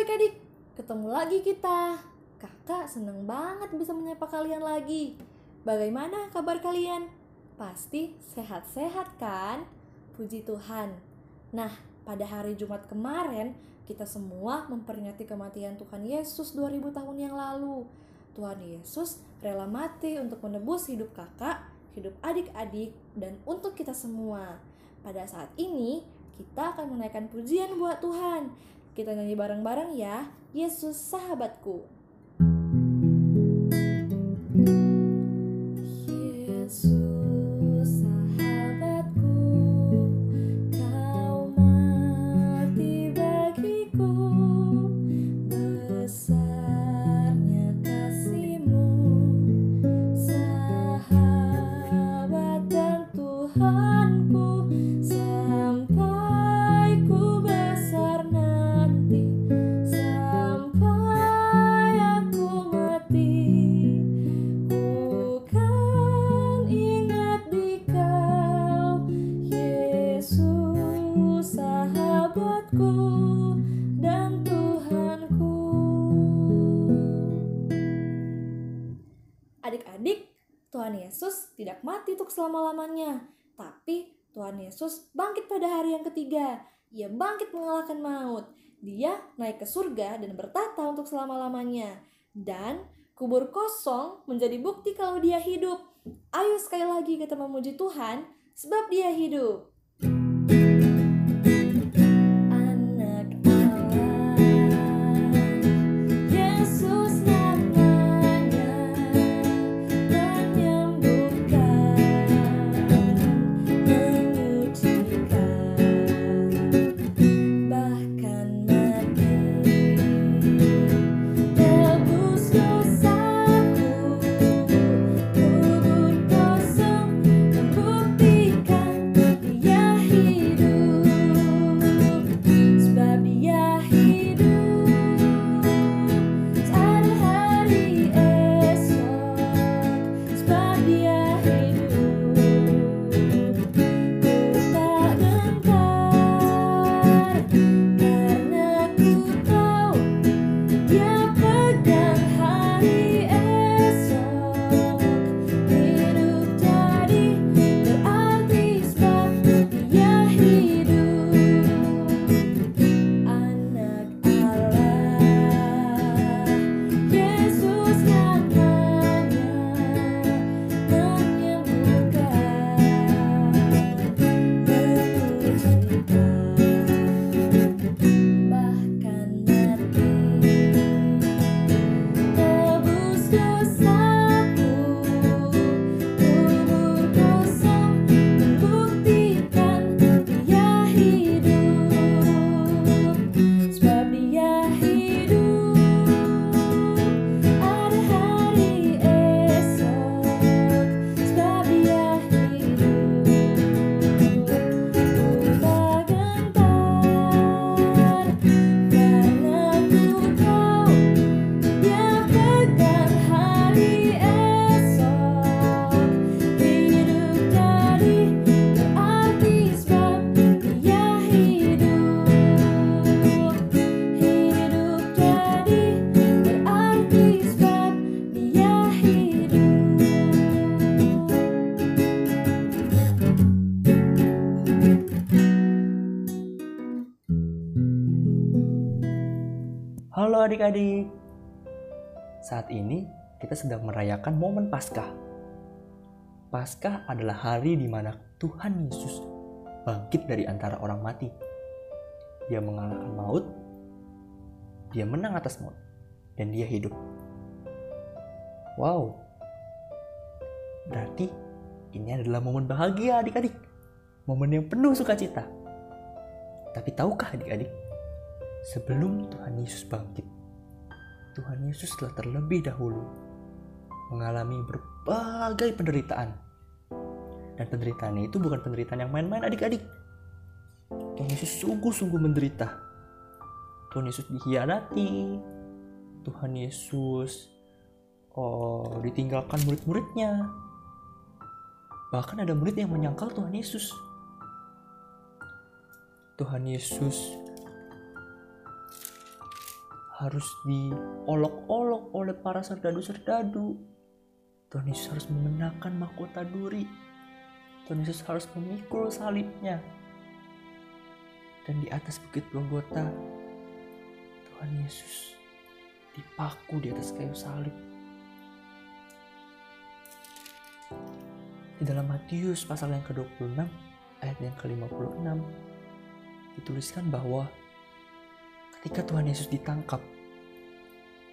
adik-adik, ketemu lagi kita. Kakak seneng banget bisa menyapa kalian lagi. Bagaimana kabar kalian? Pasti sehat-sehat kan? Puji Tuhan. Nah, pada hari Jumat kemarin, kita semua memperingati kematian Tuhan Yesus 2000 tahun yang lalu. Tuhan Yesus rela mati untuk menebus hidup kakak, hidup adik-adik, dan untuk kita semua. Pada saat ini, kita akan menaikkan pujian buat Tuhan. Kita nyanyi bareng-bareng ya, Yesus sahabatku. Selama-lamanya Tapi Tuhan Yesus bangkit pada hari yang ketiga Ia bangkit mengalahkan maut Dia naik ke surga dan bertata untuk selama-lamanya Dan kubur kosong menjadi bukti kalau dia hidup. Ayo sekali lagi kita memuji Tuhan, sebab dia hidup. Saat ini kita sedang merayakan momen Paskah. Paskah adalah hari di mana Tuhan Yesus bangkit dari antara orang mati. Dia mengalahkan maut, dia menang atas maut, dan dia hidup. Wow. Berarti ini adalah momen bahagia adik-adik. Momen yang penuh sukacita. Tapi tahukah adik-adik, sebelum Tuhan Yesus bangkit, Tuhan Yesus telah terlebih dahulu mengalami berbagai penderitaan. Dan penderitaannya itu bukan penderitaan yang main-main adik-adik. Tuhan Yesus sungguh-sungguh menderita. Tuhan Yesus dikhianati. Tuhan Yesus oh, ditinggalkan murid-muridnya. Bahkan ada murid yang menyangkal Tuhan Yesus. Tuhan Yesus harus diolok-olok oleh para serdadu-serdadu. Tuhan Yesus harus mengenakan mahkota duri. Tuhan Yesus harus memikul salibnya. Dan di atas bukit Golgota, Tuhan Yesus dipaku di atas kayu salib. Di dalam Matius pasal yang ke-26 ayat yang ke-56 dituliskan bahwa ketika Tuhan Yesus ditangkap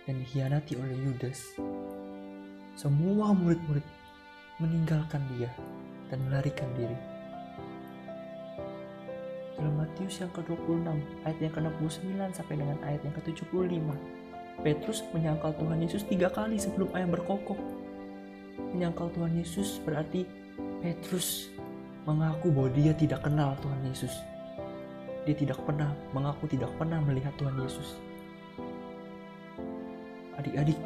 dan dikhianati oleh Yudas, semua murid-murid meninggalkan dia dan melarikan diri. Dalam Matius yang ke-26 ayat yang ke-69 sampai dengan ayat yang ke-75, Petrus menyangkal Tuhan Yesus tiga kali sebelum ayam berkokok. Menyangkal Tuhan Yesus berarti Petrus mengaku bahwa dia tidak kenal Tuhan Yesus. Dia tidak pernah mengaku tidak pernah melihat Tuhan Yesus. Adik-adik,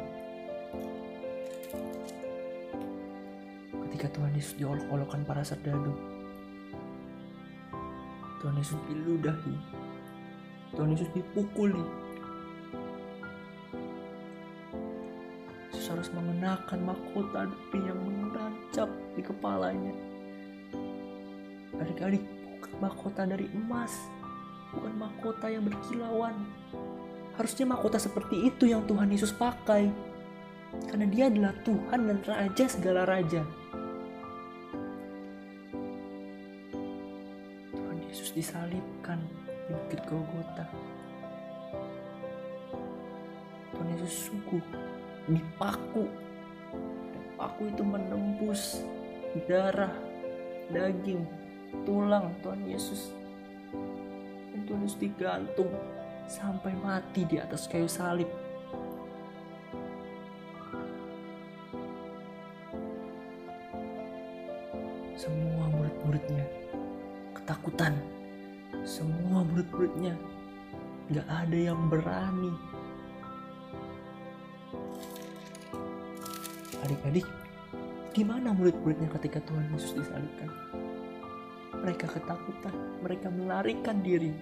ketika Tuhan Yesus diolok-olokkan para serdadu, Tuhan Yesus diludahi, Tuhan Yesus dipukuli, Yesus harus mengenakan mahkota api yang menancap di kepalanya. Adik-adik, mahkota dari emas, bukan mahkota yang berkilauan. Harusnya mahkota seperti itu yang Tuhan Yesus pakai. Karena dia adalah Tuhan dan Raja segala Raja. Tuhan Yesus disalibkan di Bukit Golgota. Tuhan Yesus sungguh dipaku. Dan paku itu menembus darah, daging, tulang Tuhan Yesus. Yesus digantung sampai mati di atas kayu salib. Semua murid-muridnya ketakutan. Semua murid-muridnya gak ada yang berani. Adik-adik, gimana murid-muridnya ketika Tuhan Yesus disalibkan? Mereka ketakutan, mereka melarikan diri.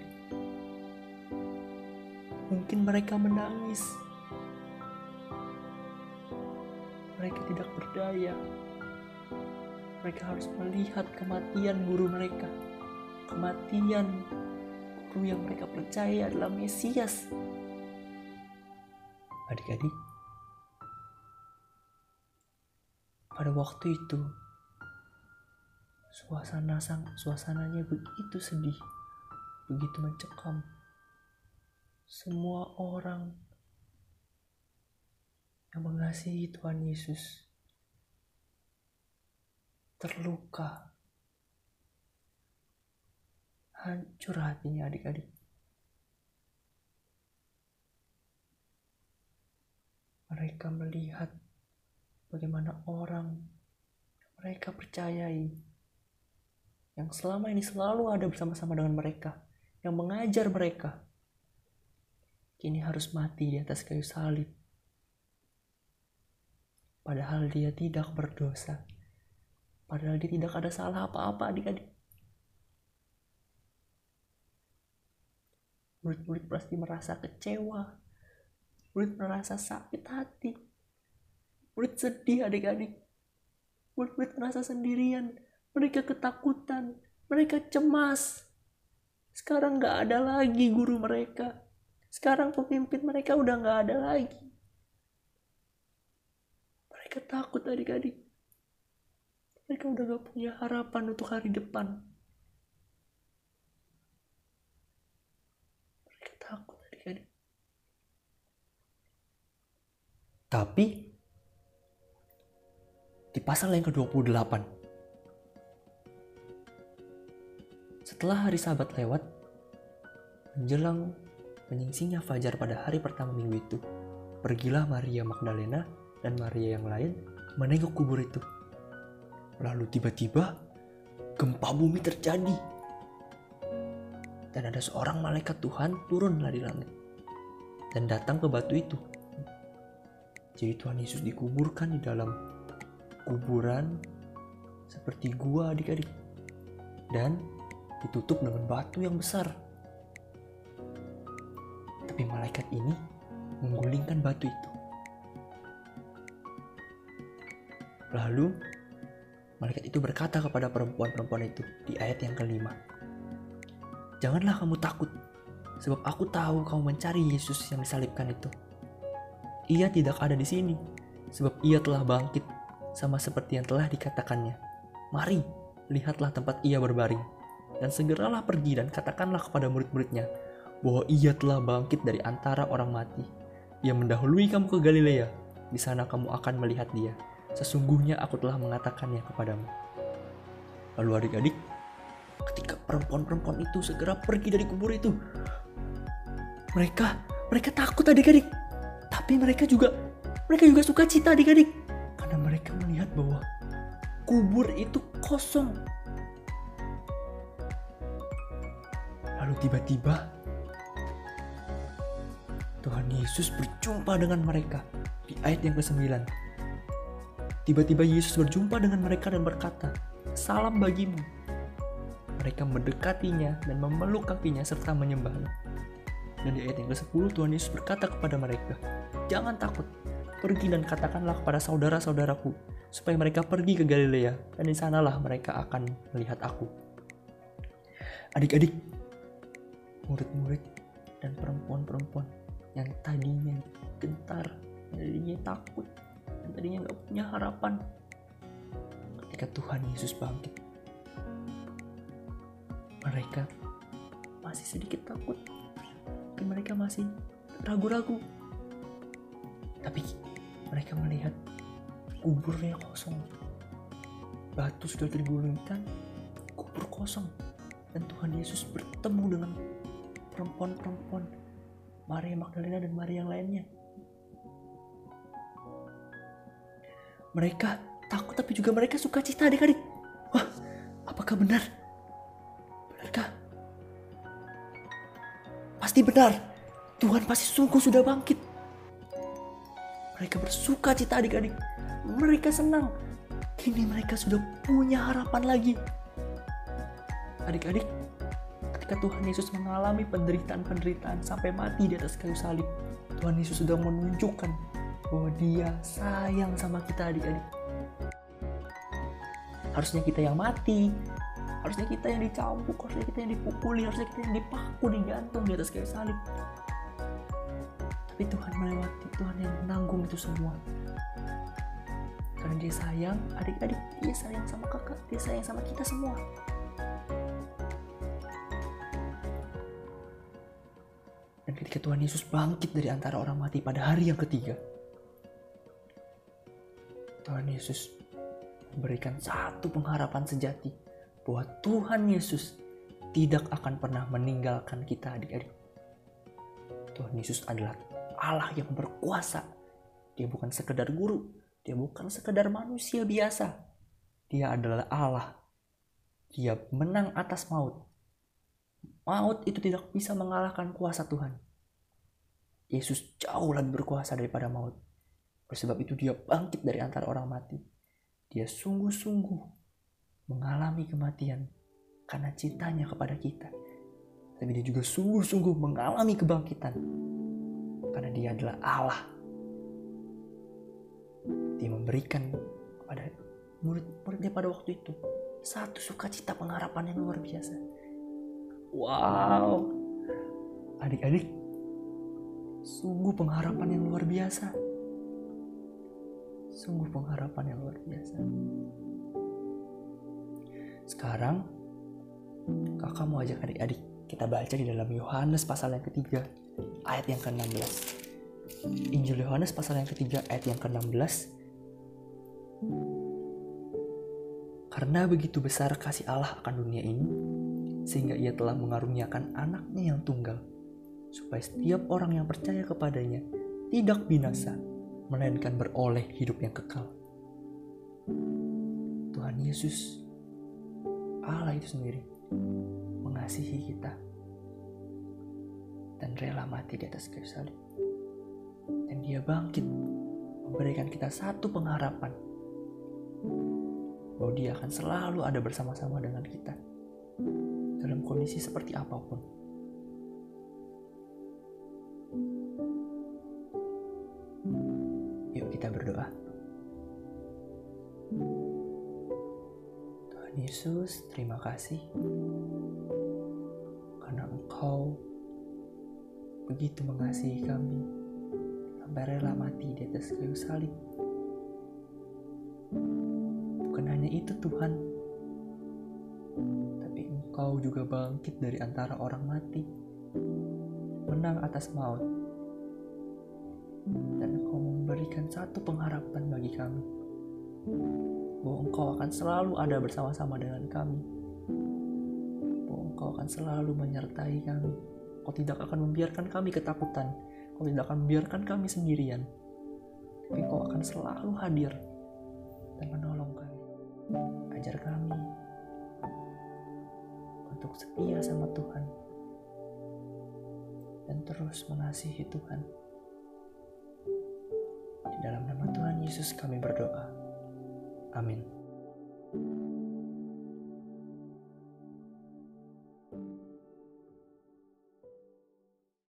Mungkin mereka menangis. Mereka tidak berdaya. Mereka harus melihat kematian guru mereka. Kematian guru yang mereka percaya adalah Mesias. Adik-adik, pada waktu itu suasana sang suasananya begitu sedih, begitu mencekam. Semua orang yang mengasihi Tuhan Yesus terluka, hancur hatinya adik-adik. Mereka melihat bagaimana orang yang mereka percayai yang selama ini selalu ada bersama-sama dengan mereka, yang mengajar mereka, kini harus mati di atas kayu salib. Padahal dia tidak berdosa. Padahal dia tidak ada salah apa-apa adik-adik. Murid-murid pasti merasa kecewa. Murid merasa sakit hati. Murid sedih adik-adik. Murid-murid merasa sendirian. Mereka ketakutan. Mereka cemas. Sekarang gak ada lagi guru mereka. Sekarang pemimpin mereka udah gak ada lagi. Mereka takut adik-adik. Mereka udah gak punya harapan untuk hari depan. Mereka takut adik-adik. Tapi di pasal yang ke-28 setelah hari sabat lewat menjelang menyingsingnya fajar pada hari pertama minggu itu. Pergilah Maria Magdalena dan Maria yang lain menengok kubur itu. Lalu tiba-tiba gempa bumi terjadi. Dan ada seorang malaikat Tuhan turun dari langit dan datang ke batu itu. Jadi Tuhan Yesus dikuburkan di dalam kuburan seperti gua adik-adik. Dan ditutup dengan batu yang besar. Tapi malaikat ini menggulingkan batu itu. Lalu, malaikat itu berkata kepada perempuan-perempuan itu di ayat yang kelima, Janganlah kamu takut, sebab aku tahu kamu mencari Yesus yang disalibkan itu. Ia tidak ada di sini, sebab ia telah bangkit, sama seperti yang telah dikatakannya. Mari, lihatlah tempat ia berbaring, dan segeralah pergi dan katakanlah kepada murid-muridnya bahwa ia telah bangkit dari antara orang mati. Ia mendahului kamu ke Galilea, di sana kamu akan melihat dia. Sesungguhnya aku telah mengatakannya kepadamu. Lalu adik-adik, ketika perempuan-perempuan itu segera pergi dari kubur itu, mereka mereka takut adik-adik. Tapi mereka juga mereka juga suka cita adik-adik karena mereka melihat bahwa kubur itu kosong. Lalu tiba-tiba Tuhan Yesus berjumpa dengan mereka di ayat yang ke-9. Tiba-tiba Yesus berjumpa dengan mereka dan berkata, Salam bagimu. Mereka mendekatinya dan memeluk kakinya serta menyembahnya. Dan di ayat yang ke-10 Tuhan Yesus berkata kepada mereka, Jangan takut, pergi dan katakanlah kepada saudara-saudaraku, supaya mereka pergi ke Galilea, dan di sanalah mereka akan melihat aku. Adik-adik, murid-murid, dan perempuan-perempuan yang tadinya gentar, yang tadinya takut, yang tadinya nggak punya harapan. Ketika Tuhan Yesus bangkit, mereka masih sedikit takut, tapi mereka masih ragu-ragu. Tapi mereka melihat kuburnya kosong, batu sudah digulingkan, kubur kosong, dan Tuhan Yesus bertemu dengan perempuan-perempuan Maria Magdalena dan Maria yang lainnya. Mereka takut tapi juga mereka suka cita adik-adik. Wah, apakah benar? Benarkah? Pasti benar. Tuhan pasti sungguh sudah bangkit. Mereka bersuka cita adik-adik. Mereka senang. Kini mereka sudah punya harapan lagi. Adik-adik, ketika Tuhan Yesus mengalami penderitaan-penderitaan sampai mati di atas kayu salib, Tuhan Yesus sudah menunjukkan bahwa dia sayang sama kita adik-adik. Harusnya kita yang mati, harusnya kita yang dicambuk, harusnya kita yang dipukuli, harusnya kita yang dipaku, digantung di atas kayu salib. Tapi Tuhan melewati, Tuhan yang menanggung itu semua. Karena dia sayang, adik-adik, dia sayang sama kakak, dia sayang sama kita semua. Ketika Tuhan Yesus bangkit dari antara orang mati pada hari yang ketiga, Tuhan Yesus memberikan satu pengharapan sejati bahwa Tuhan Yesus tidak akan pernah meninggalkan kita adik-adik. Tuhan Yesus adalah Allah yang berkuasa. Dia bukan sekedar guru, dia bukan sekedar manusia biasa. Dia adalah Allah. Dia menang atas maut. Maut itu tidak bisa mengalahkan kuasa Tuhan. Yesus jauh lebih berkuasa daripada maut. Oleh sebab itu dia bangkit dari antara orang mati. Dia sungguh-sungguh mengalami kematian karena cintanya kepada kita. Tapi dia juga sungguh-sungguh mengalami kebangkitan karena dia adalah Allah. Dia memberikan kepada murid-muridnya pada waktu itu satu sukacita pengharapan yang luar biasa. Wow, adik-adik, sungguh pengharapan yang luar biasa sungguh pengharapan yang luar biasa. Sekarang, kakak mau ajak adik-adik kita baca di dalam Yohanes pasal yang ketiga, ayat yang ke-16. Injil Yohanes pasal yang ketiga, ayat yang ke-16. Karena begitu besar kasih Allah akan dunia ini, sehingga ia telah mengaruniakan anaknya yang tunggal, supaya setiap orang yang percaya kepadanya tidak binasa, melainkan beroleh hidup yang kekal. Tuhan Yesus, Allah itu sendiri, mengasihi kita dan rela mati di atas kayu salib. Dan dia bangkit, memberikan kita satu pengharapan bahwa dia akan selalu ada bersama-sama dengan kita dalam kondisi seperti apa pun. Kasih karena Engkau begitu mengasihi kami. Sampai rela mati di atas kayu salib. Bukan hanya itu Tuhan, tapi Engkau juga bangkit dari antara orang mati, menang atas maut, dan Engkau memberikan satu pengharapan bagi kami. Bahwa Engkau akan selalu ada bersama-sama dengan kami, Engkau akan selalu menyertai kami. Kau tidak akan membiarkan kami ketakutan, Kau tidak akan membiarkan kami sendirian, tapi Kau akan selalu hadir dan menolong kami. Ajar kami untuk setia sama Tuhan dan terus mengasihi Tuhan. Di dalam nama Tuhan Yesus kami berdoa. Amin.